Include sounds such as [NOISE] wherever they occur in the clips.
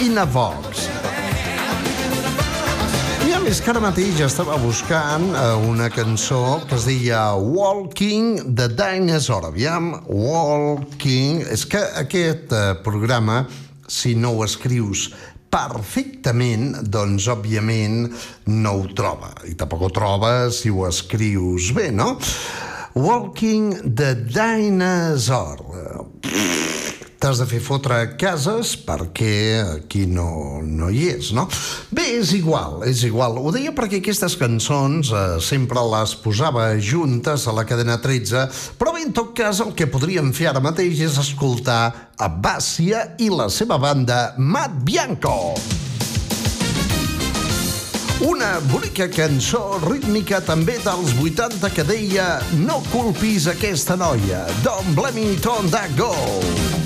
in a Vox. I a més que ara mateix estava buscant eh, una cançó que es deia Walking the Dinosaur. Aviam, Walking... És que aquest eh, programa, si no ho escrius perfectament, doncs, òbviament, no ho troba. I tampoc ho troba si ho escrius bé, no? Walking the Dinosaur. T'has de fer fotre cases perquè aquí no, no hi és, no? Bé, és igual, és igual. Ho deia perquè aquestes cançons eh, sempre les posava juntes a la cadena 13, però bé, en tot cas, el que podríem fer ara mateix és escoltar a Bàcia i la seva banda Matt Bianco. Una bonica cançó rítmica també dels 80 que deia No culpis aquesta noia, don't blame it on that girl.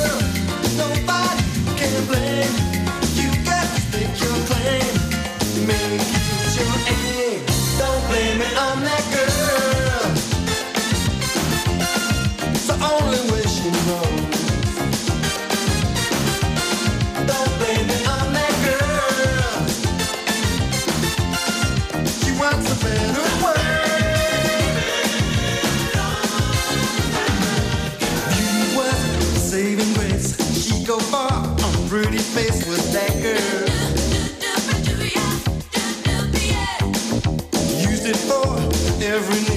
every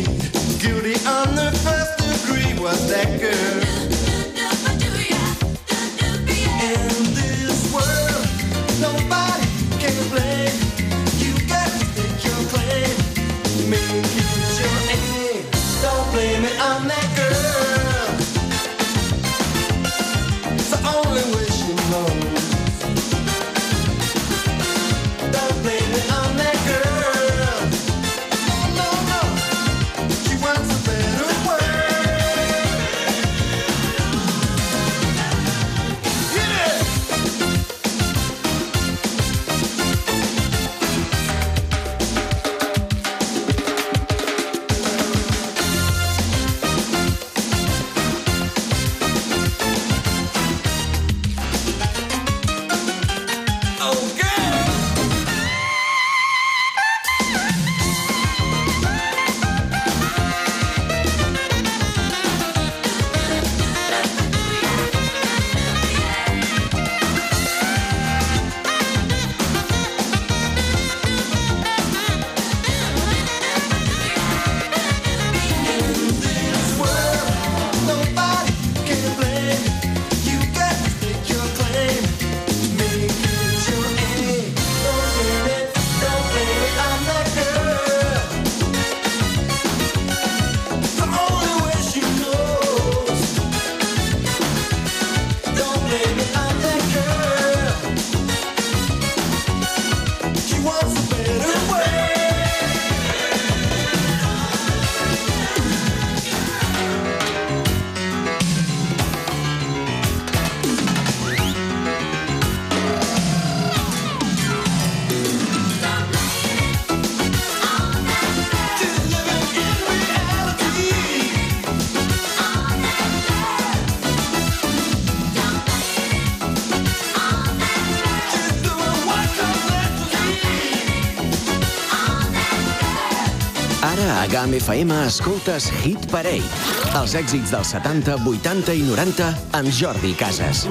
Ara a GAM FM escoltes Hit Parade. Els èxits dels 70, 80 i 90 amb Jordi Casas.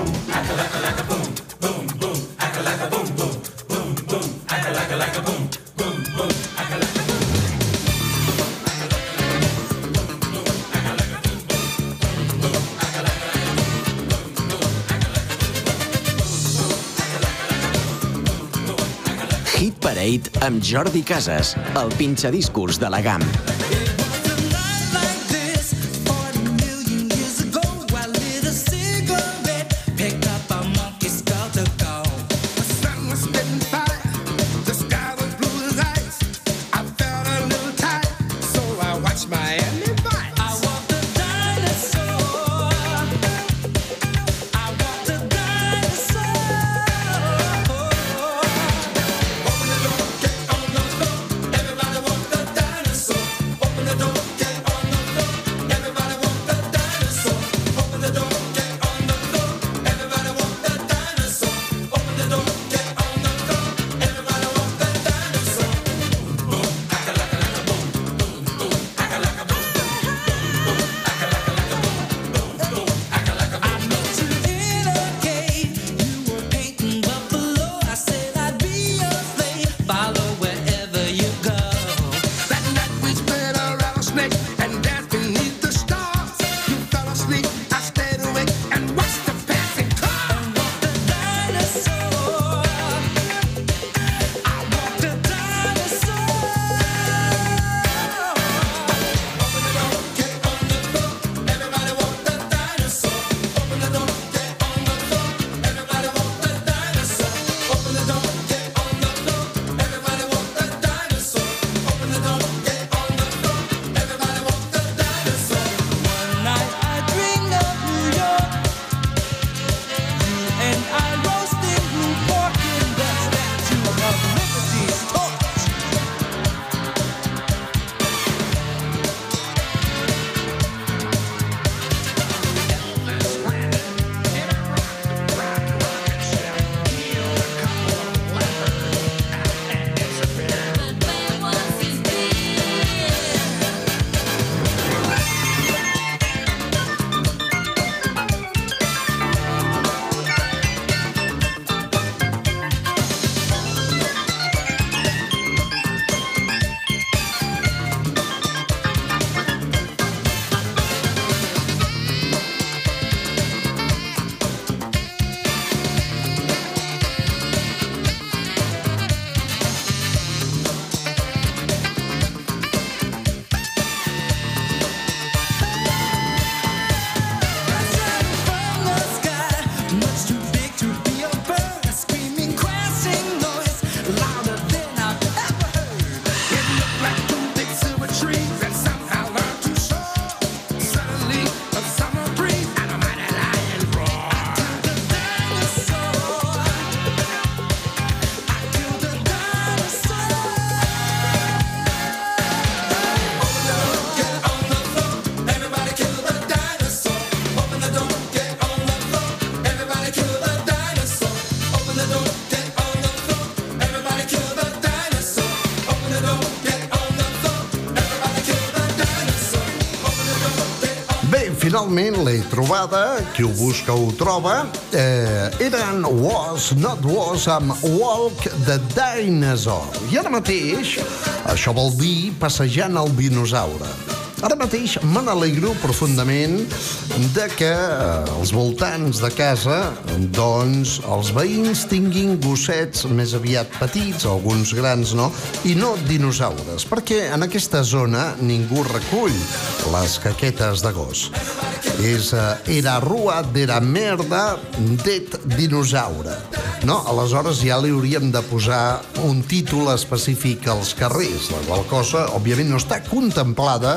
Hit Parade amb Jordi Casas, el pinxadiscurs de la GAM. finalment l'he trobada, qui ho busca ho troba. Eh, eren Was Not Was amb Walk the Dinosaur. I ara mateix, això vol dir passejant el dinosaure. Ara mateix me n'alegro profundament de que eh, als voltants de casa doncs els veïns tinguin gossets més aviat petits, alguns grans no, i no dinosaures, perquè en aquesta zona ningú recull les caquetes de gos és eh, Era rua de la merda det dinosaure. No? Aleshores ja li hauríem de posar un títol específic als carrers, la qual cosa, òbviament, no està contemplada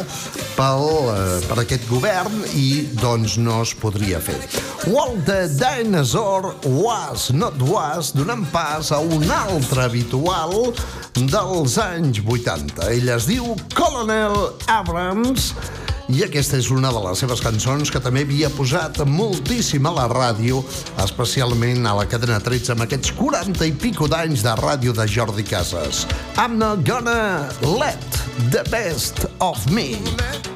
pel, uh, per aquest govern i, doncs, no es podria fer. Walt the Dinosaur was not was, donant pas a un altre habitual dels anys 80. Ell es diu Colonel Abrams, i aquesta és una de les seves cançons que també havia posat moltíssim a la ràdio, especialment a la cadena 13 amb aquests 40 i pico d'anys de ràdio de Jordi Casas. I'm not gonna let the best of me. Let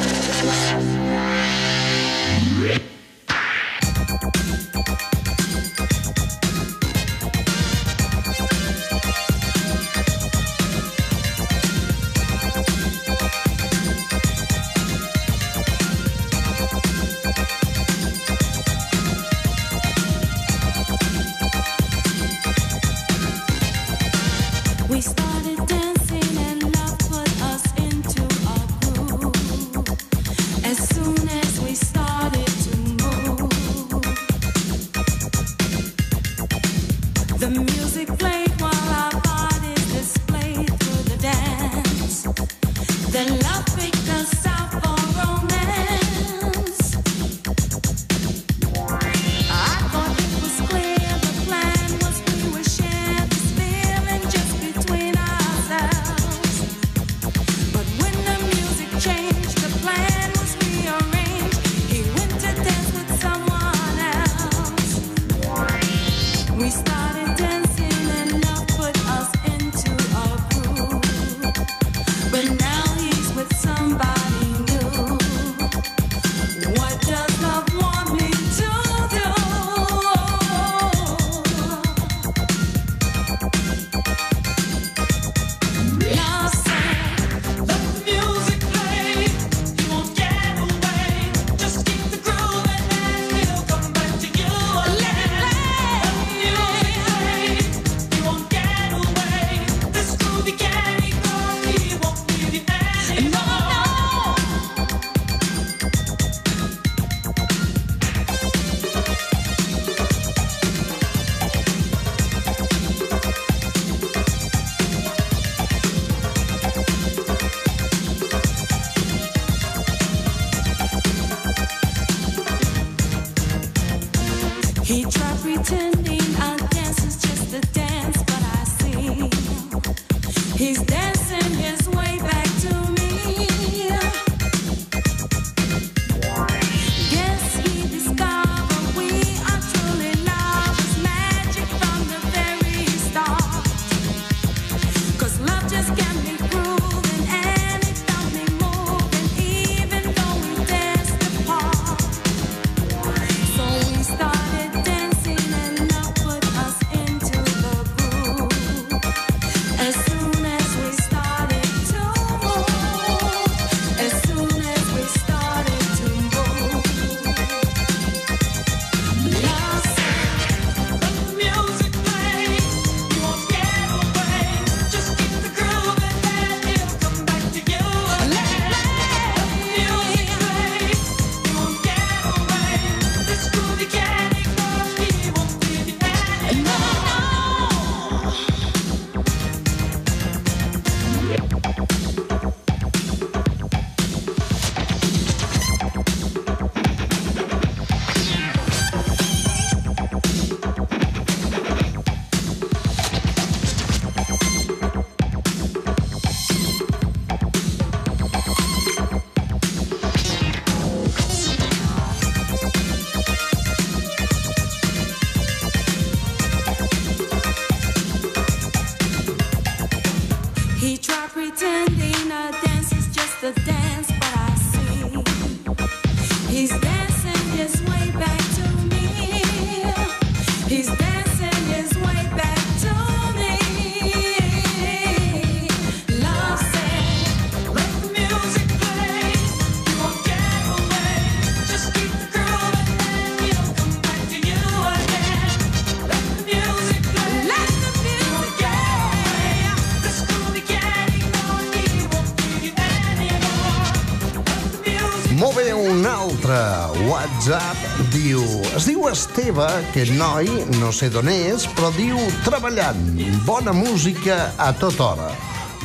Esteve, que noi, no sé d'on és, però diu treballant, bona música a tota hora.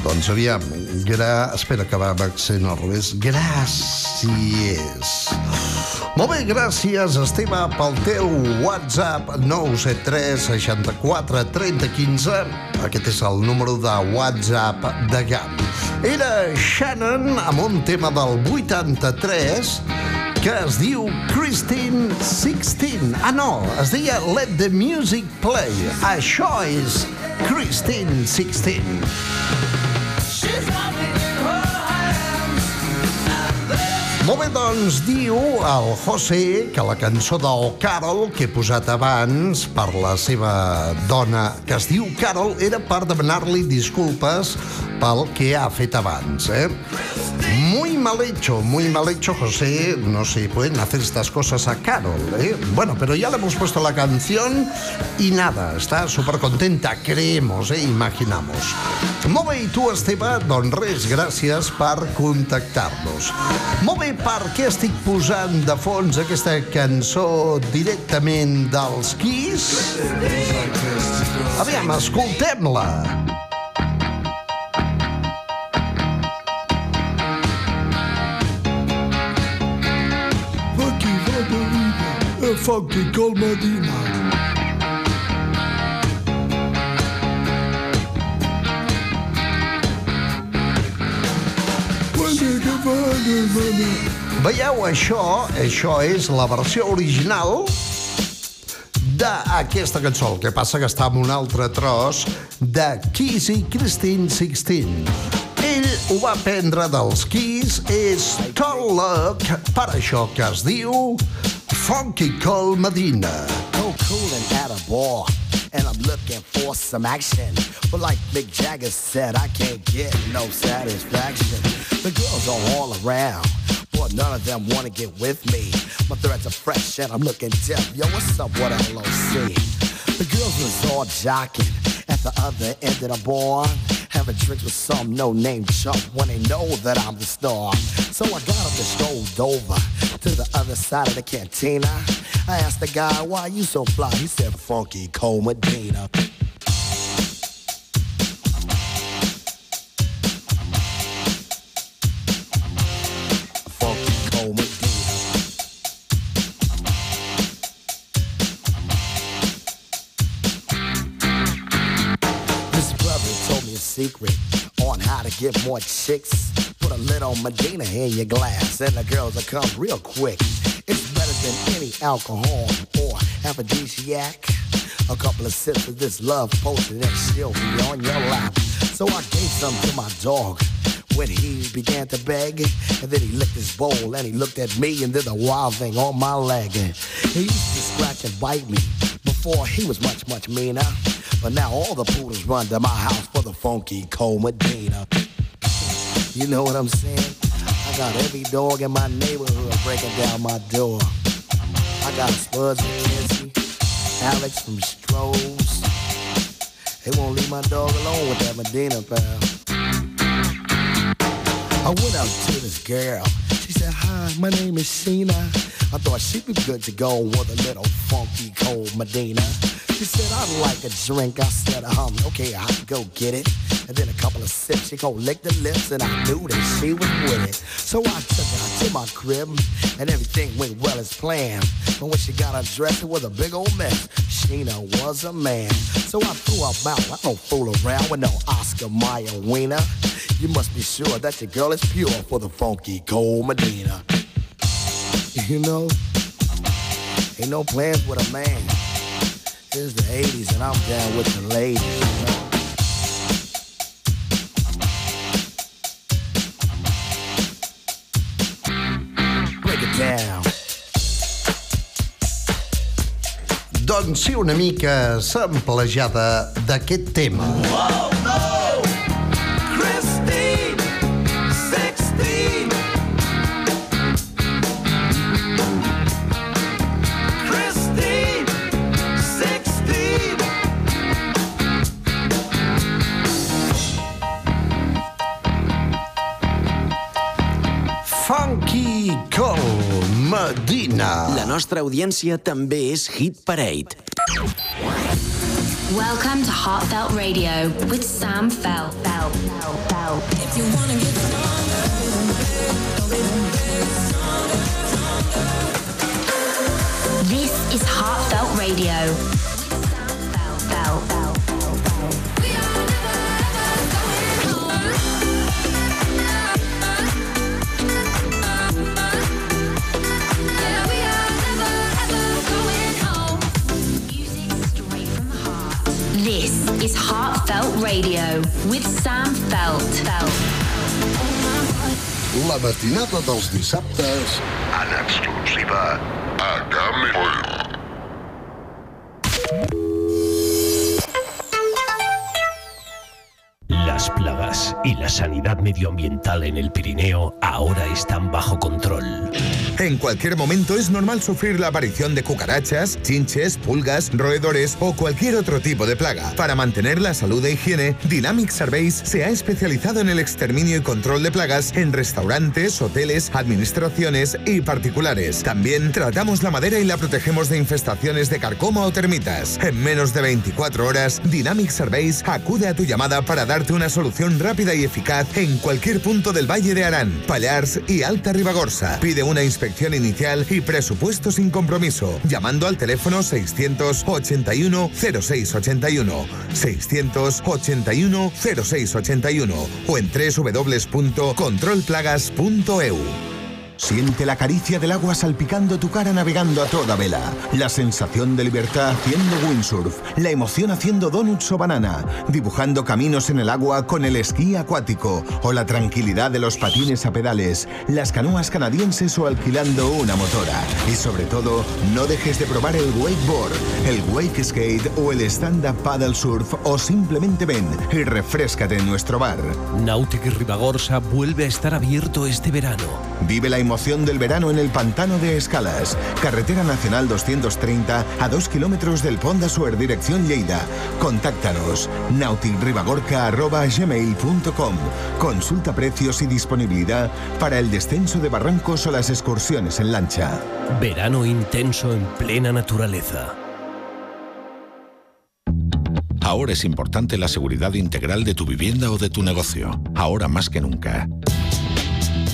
Doncs aviam, gra... espera que va accent al revés. Gràcies. Molt bé, gràcies, Esteve, pel teu WhatsApp 973 64 30 15. Aquest és el número de WhatsApp de GAM. Era Shannon amb un tema del 83 que es diu Christine 16. Ah, no, es deia Let the Music Play. Això és Christine 16. Molt bé, doncs diu el José que la cançó del Carol que he posat abans per la seva dona que es diu Carol era per demanar-li disculpes pel que ha fet abans, eh? Muy mal hecho, muy mal hecho, José. No se pueden hacer estas cosas a Carol, ¿eh? Bueno, pero ya le hemos puesto la canción y nada, está súper contenta, creemos, ¿eh? Imaginamos. Bé, i tu, Esteve, doncs res, gràcies per contactar-nos. Molt bé, per què estic posant de fons aquesta cançó directament dels Kiss? Aviam, escoltem-la. Funky cold Medina. Veieu, això, això és la versió original d'aquesta cançó. El que passa que està en un altre tros de Kiss i Christine 16. Ho va prendre dels Kiss, és Tall Luck, per això que es diu Funky Call Medina. go coolin' at a bar. And I'm looking for some action. But like Mick Jagger said, I can't get no satisfaction. The girls are all around. But none of them wanna get with me. My threads are fresh and I'm looking deaf. Yo, what's up with LOC? The girls was all jocking at the other end of the bar. Having drinks with some no-name chump when they know that I'm the star. So I got up and strolled over to the other side of the cantina. I asked the guy, why you so fly? He said, Funky Cole secret on how to get more chicks. Put a little Medina in your glass, and the girls will come real quick. It's better than any alcohol or aphrodisiac. A couple of sips of this love potion, and she'll be on your lap. So I gave some to my dog when he began to beg. And then he licked his bowl and he looked at me and did a wild thing on my leg. And He used to scratch and bite me before he was much, much meaner. But now all the poodles run to my house for the funky cold Medina. You know what I'm saying? I got every dog in my neighborhood breaking down my door. I got Spuds and Nancy, Alex from Strohs. They won't leave my dog alone with that Medina pal. I went out to this girl. She said, Hi, my name is Sheena. I thought she'd be good to go with a little funky cold Medina. She said, I'd like a drink. I said, um, okay, I'll go get it. And then a couple of sips, she gon' lick the lips, and I knew that she was with it. So I took her to my crib, and everything went well as planned. But when she got undressed, it was a big old mess. Sheena was a man. So I threw her out. I don't fool around with no Oscar Mayer wiener. You must be sure that your girl is pure for the funky cold Medina. You know, ain't no plans with a man. It's the 80s and I'm down with the ladies. You know? Break it down. Doncs sí, una mica samplejada d'aquest tema. Christine, Medina. La nostra audiència també és Hit Parade. Welcome to Heartfelt Radio with Sam Fell. Fell. Fell. Fell. If you wanna get stronger, This is Heartfelt Radio. This is Heartfelt Radio with Sam Felt. Felt. La matinada dels dissabtes En exclusiva a Camp Las plagas y la sanidad medioambiental en el Pirineo ahora están bajo control. En cualquier momento es normal sufrir la aparición de cucarachas, chinches, pulgas, roedores o cualquier otro tipo de plaga. Para mantener la salud e higiene, Dynamic Surveys se ha especializado en el exterminio y control de plagas en restaurantes, hoteles, administraciones y particulares. También tratamos la madera y la protegemos de infestaciones de carcoma o termitas. En menos de 24 horas, Dynamic Surveys acude a tu llamada para darte una solución rápida y eficaz en cualquier punto del Valle de Arán, Pallars y Alta Ribagorza. Pide una inspección inicial y presupuesto sin compromiso, llamando al teléfono 681 0681, 681 0681 o en www.controlplagas.eu. Siente la caricia del agua salpicando tu cara navegando a toda vela. La sensación de libertad haciendo windsurf. La emoción haciendo donuts o banana. Dibujando caminos en el agua con el esquí acuático. O la tranquilidad de los patines a pedales. Las canoas canadienses o alquilando una motora. Y sobre todo, no dejes de probar el wakeboard, el wake skate o el stand-up paddle surf o simplemente ven y refrescate en nuestro bar. Nautic Ribagorza vuelve a estar abierto este verano. Vive la emoción del verano en el Pantano de Escalas, carretera nacional 230 a 2 kilómetros del Pont de Suer, dirección Lleida. Contáctanos nauticribagorca.gmail.com Consulta precios y disponibilidad para el descenso de barrancos o las excursiones en lancha. Verano intenso en plena naturaleza. Ahora es importante la seguridad integral de tu vivienda o de tu negocio. Ahora más que nunca.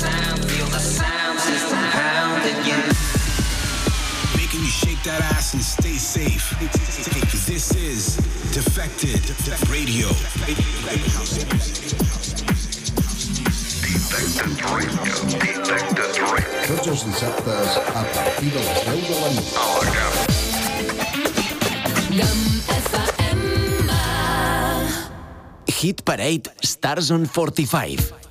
sound, feel the sound. System pounding you. Making you shake that ass and stay safe. This is Defected Radio. Defected Radio. Defected Radio. Tots els dissabtes a partir de les 10 de la nit. A la Camp. Hit Parade Stars on 45.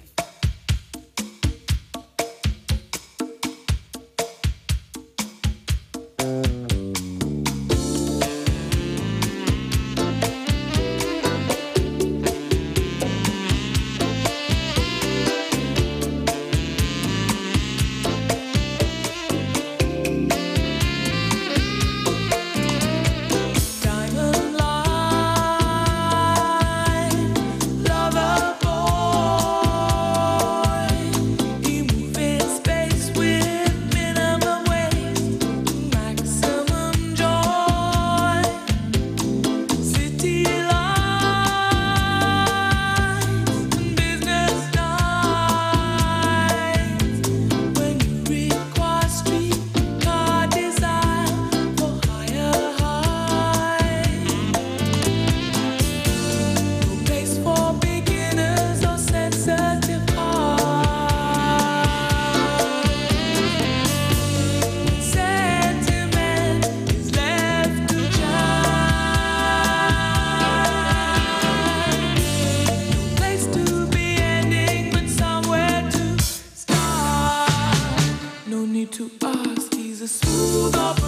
ask, he's a smooth operator.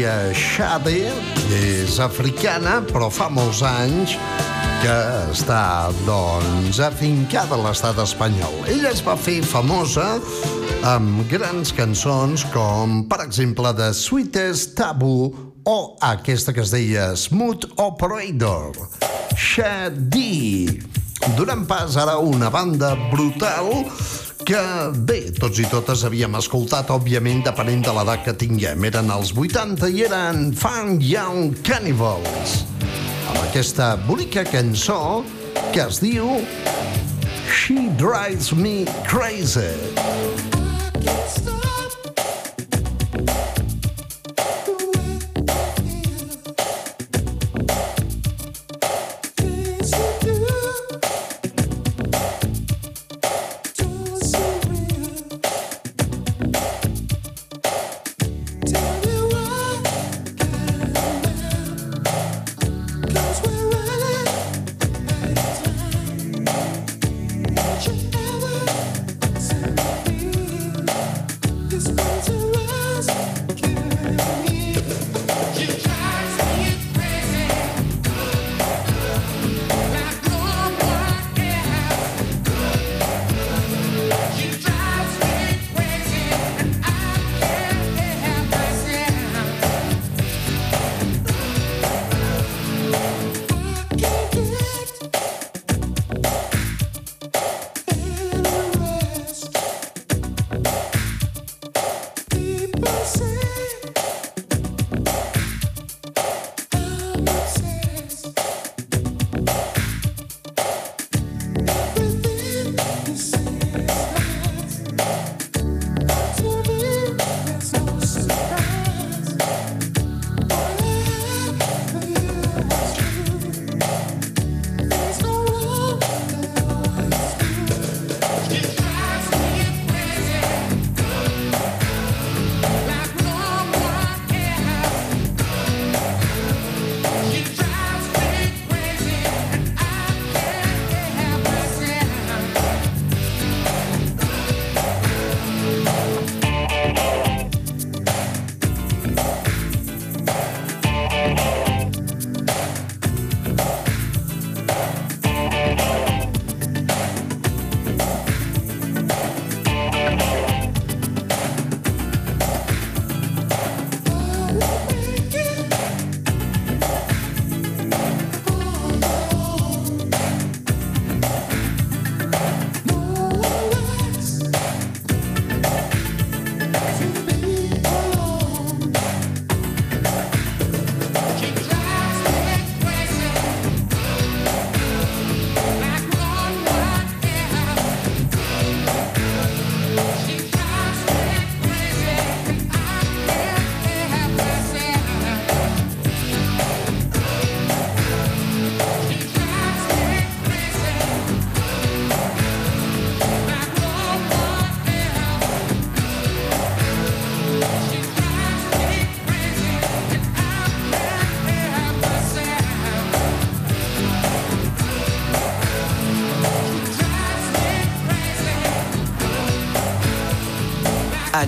Pronuncia Shade, és africana, però fa molts anys que està, doncs, afincada a l'estat espanyol. Ella es va fer famosa amb grans cançons com, per exemple, The Sweetest Taboo o aquesta que es deia Smooth Operator. Shadi. Donant pas ara a una banda brutal que, bé, tots i totes havíem escoltat, òbviament, depenent de l'edat que tinguem. Eren els 80 i eren Fun Young Cannibals. Amb aquesta bonica cançó que es diu She Drives Me Crazy.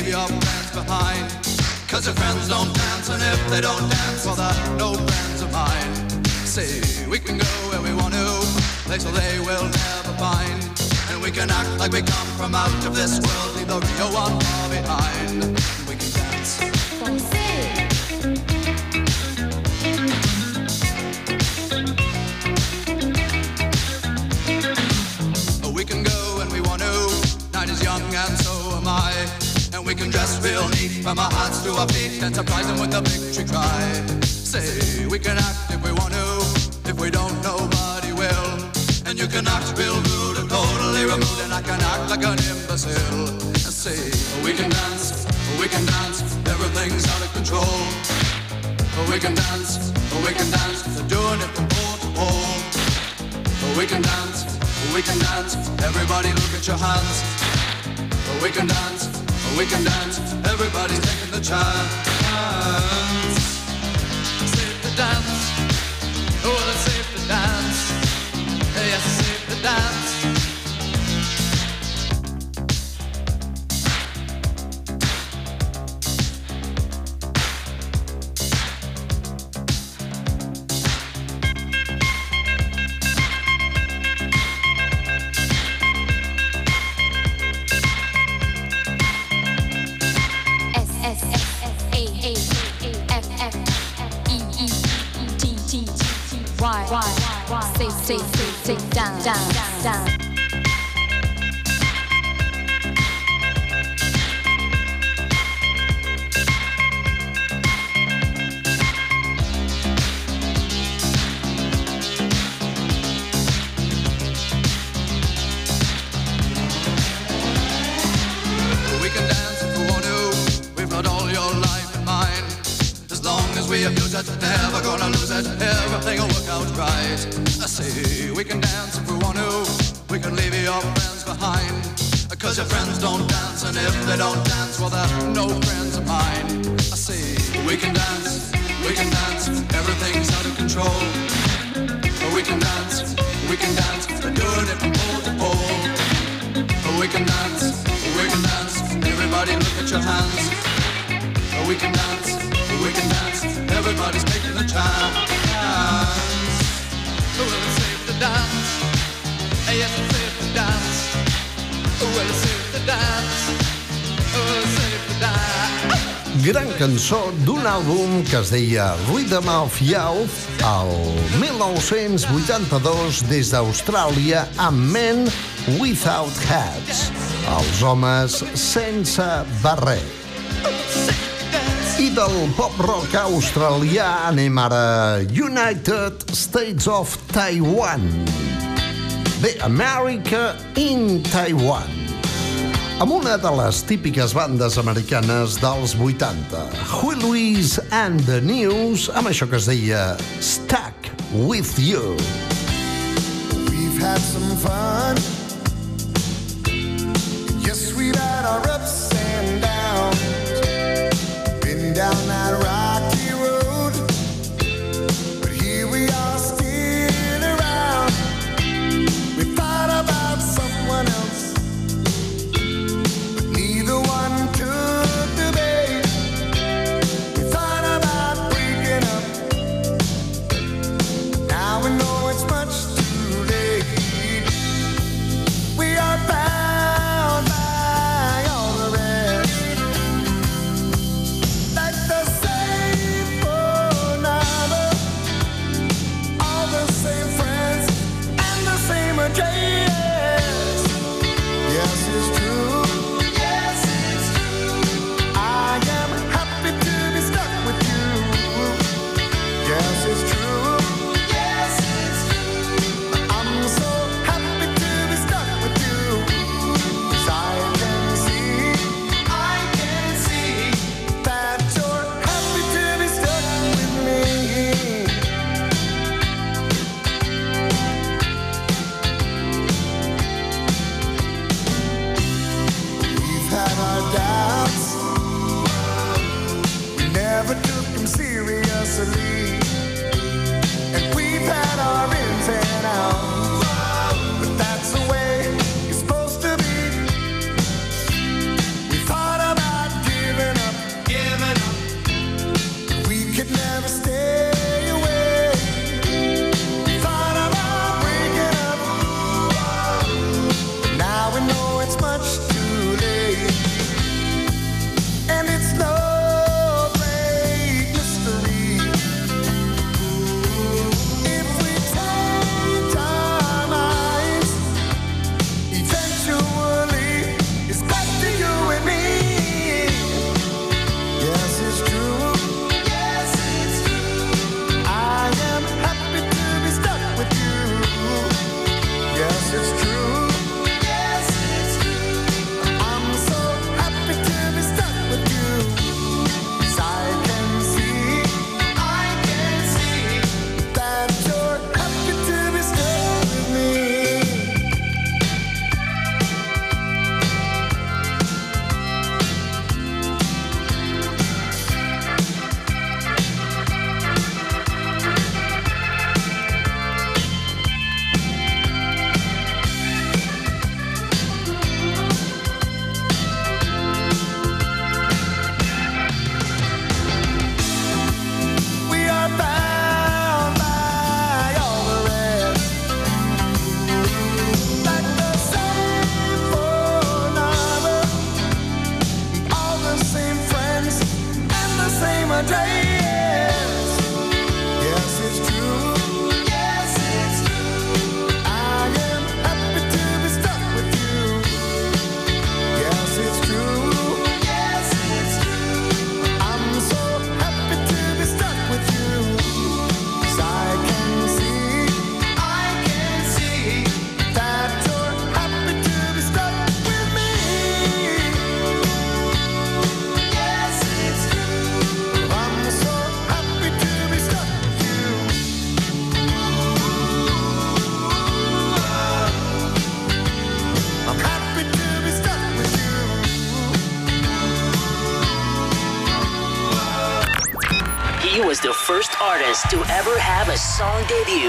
Leave your friends behind. Cause your friends don't dance, and if they don't dance, well, they're no friends of mine. Say, we can go where we want to, place where they will never find. And we can act like we come from out of this world, leave the real one far behind. We can dance. Can dress real neat from our hearts to our feet and surprise them with a victory cry. Say we can act if we want to. If we don't, nobody will. And you can act real rude and totally removed, and I can act like an imbecile. And say we can dance, we can dance. Everything's out of control. We can dance, we can dance. They're doing it from pole to pole. We can dance, we can dance. Everybody look at your hands. We can dance, we can dance. Everybody's taking the chance. Safe to dance. Y Say say say say down down down. We Gran cançó d'un àlbum que es deia Rhythm of Youth el 1982 des d'Austràlia amb Men Without Hats, els homes sense barret. I del pop-rock australià anem ara United States of Taiwan. Bé, America in Taiwan amb una de les típiques bandes americanes dels 80, Huey Lewis and the News, amb això que es deia Stuck With You. We've had some fun. Yes, we've had our ups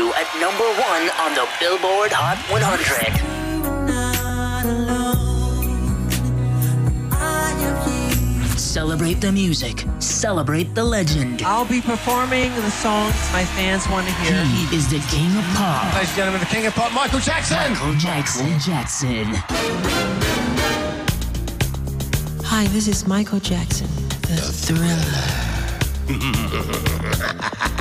debut at number one on the Billboard Hot 100. Celebrate the music. Celebrate the legend. I'll be performing the songs my fans want to hear. He is the king of pop. Ladies and gentlemen, the king of pop, Michael Jackson. Michael Jackson. Michael Jackson. Hi, this is Michael Jackson, the, the thriller. [LAUGHS]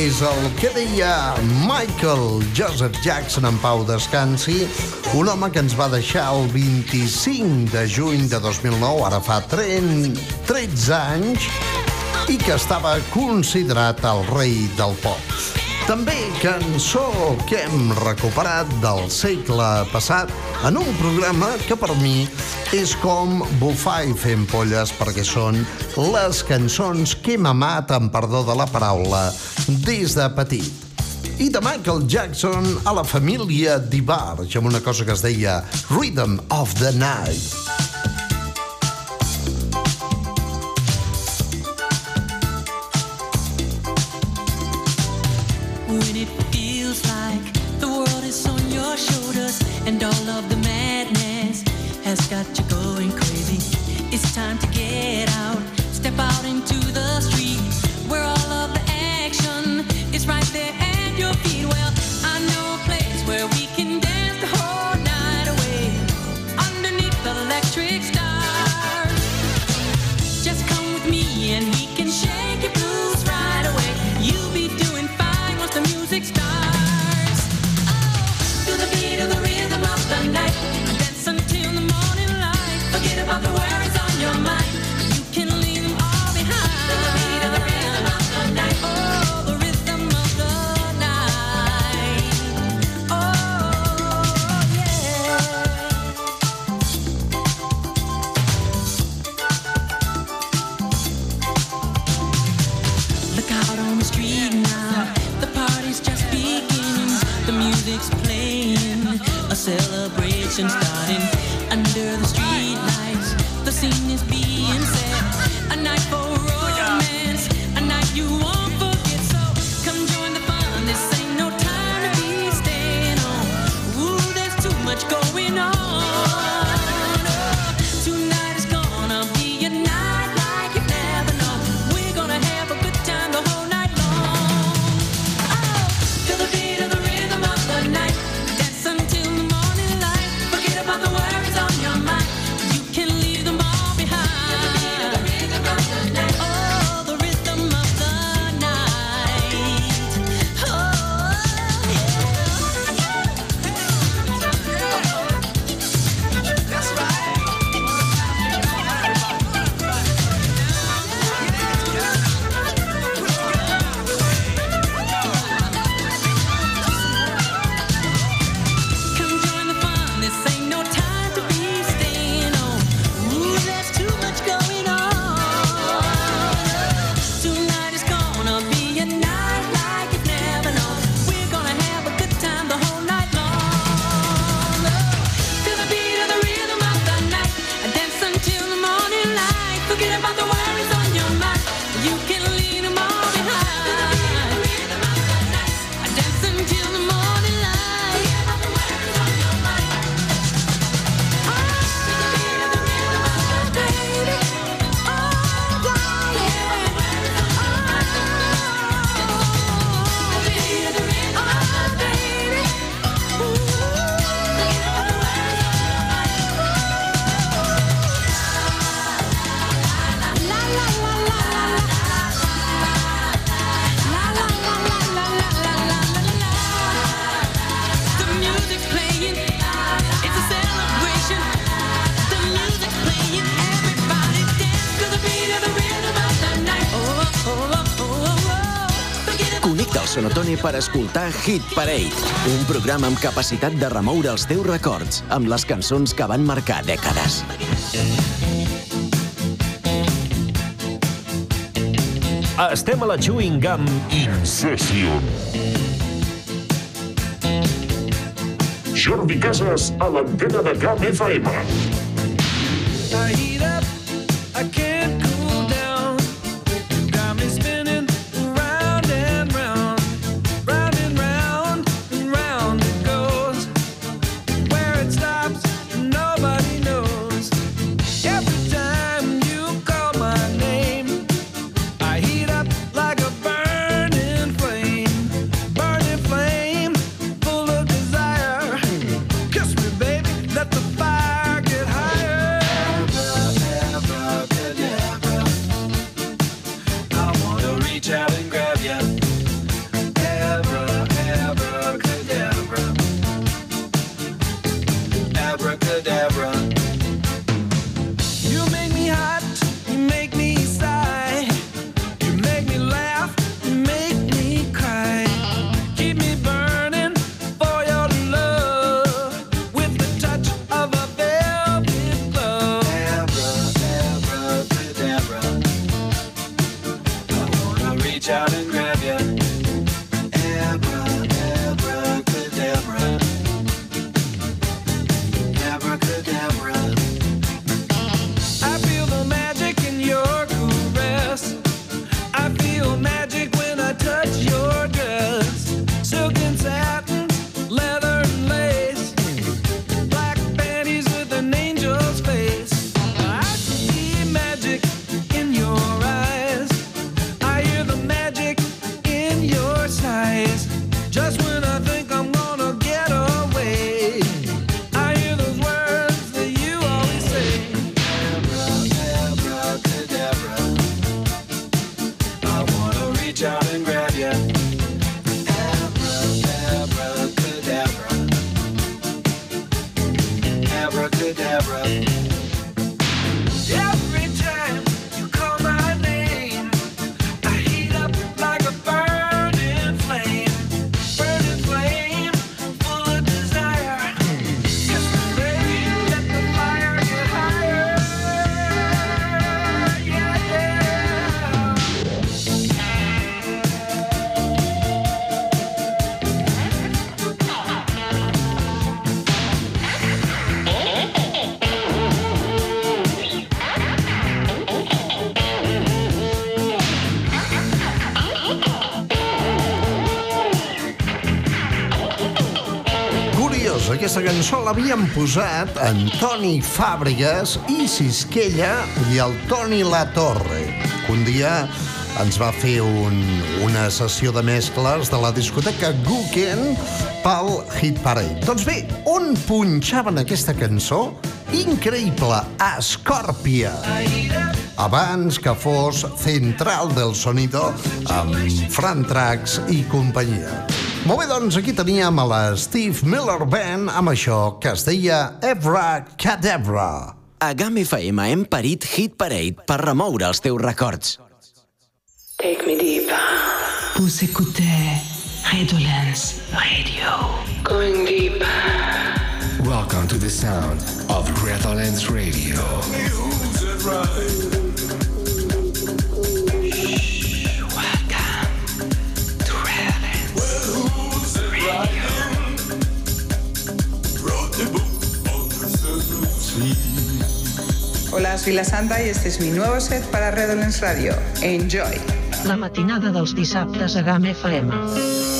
és el que deia Michael Joseph Jackson en pau descansi, un home que ens va deixar el 25 de juny de 2009, ara fa 30, 13 anys, i que estava considerat el rei del pop. També cançó que hem recuperat del segle passat en un programa que per mi és com bufar i fer ampolles perquè són les cançons que m'ha amat, amb perdó de la paraula, des de petit. I de Michael Jackson a la família Divarge, amb una cosa que es deia Rhythm of the Night. celebration starting under the street. per escoltar Hit Parade, un programa amb capacitat de remoure els teus records amb les cançons que van marcar dècades. Estem a la Chewing Gum Incession. Jordi Casas a l'antena de GAM FM. Cançó l'havien posat en Toni Fàbregas i Sisquella i el Toni La Torre. Un dia ens va fer un, una sessió de mescles de la discoteca Guken pel Hit Parade. Doncs bé, on punxaven aquesta cançó? Increïble, a Scorpia. Abans que fos Central del Sonido amb Fran Trax i companyia. Molt bé, doncs aquí teníem a la Steve Miller Band amb això que es deia Evra Cadabra. A GAM FM hem parit Hit Parade per remoure els teus records. Take me deep. Vous écoutez Redolence Radio. Going deep. Welcome to the sound of Redolence Radio. Hola, soy La Santa y este es mi nuevo set para Redolence Radio. Enjoy. La matinada dels dissabtes a GAM FM.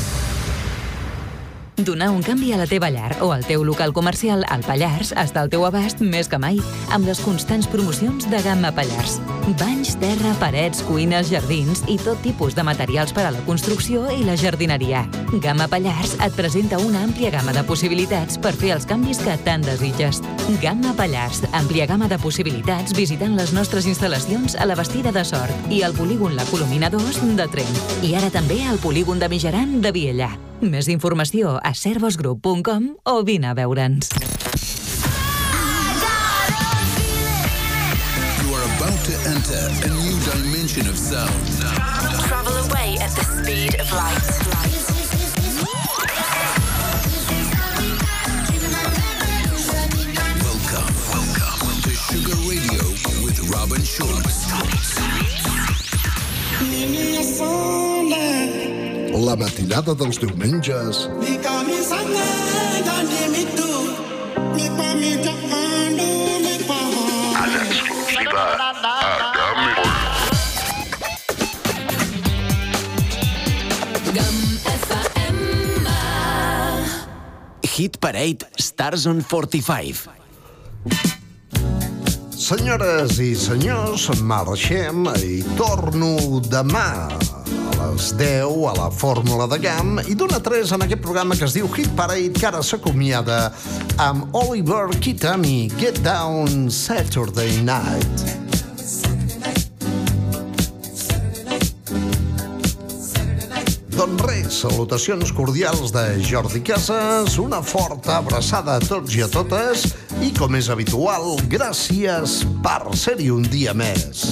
Donar un canvi a la teva llar o al teu local comercial al Pallars està al teu abast més que mai amb les constants promocions de Gamma Pallars. Banys, terra, parets, cuines, jardins i tot tipus de materials per a la construcció i la jardineria. Gamma Pallars et presenta una àmplia gamma de possibilitats per fer els canvis que tant desitges. Gamma Pallars, àmplia gamma de possibilitats visitant les nostres instal·lacions a la Bastida de Sort i al polígon La Colomina 2 de Trent. I ara també al polígon de Mijaran de Viella. Més informació a servosgroup.com o vine a veure'ns. You are about to enter a new dimension of sound. Travel away at the speed of light. Welcome, welcome to Sugar Radio with Robin Schultz. La matinada dels diumenges. En exclusiva a GAM Hit Parade Stars on 45. Senyores i senyors, marxem i torno demà les 10 a la Fórmula de GAM i d'una a 3 en aquest programa que es diu Hit Parade que ara s'acomiada amb Oliver Keaton i Get Down Saturday Night. Doncs res, salutacions cordials de Jordi Casas, una forta abraçada a tots i a totes i, com és habitual, gràcies per ser-hi un dia més.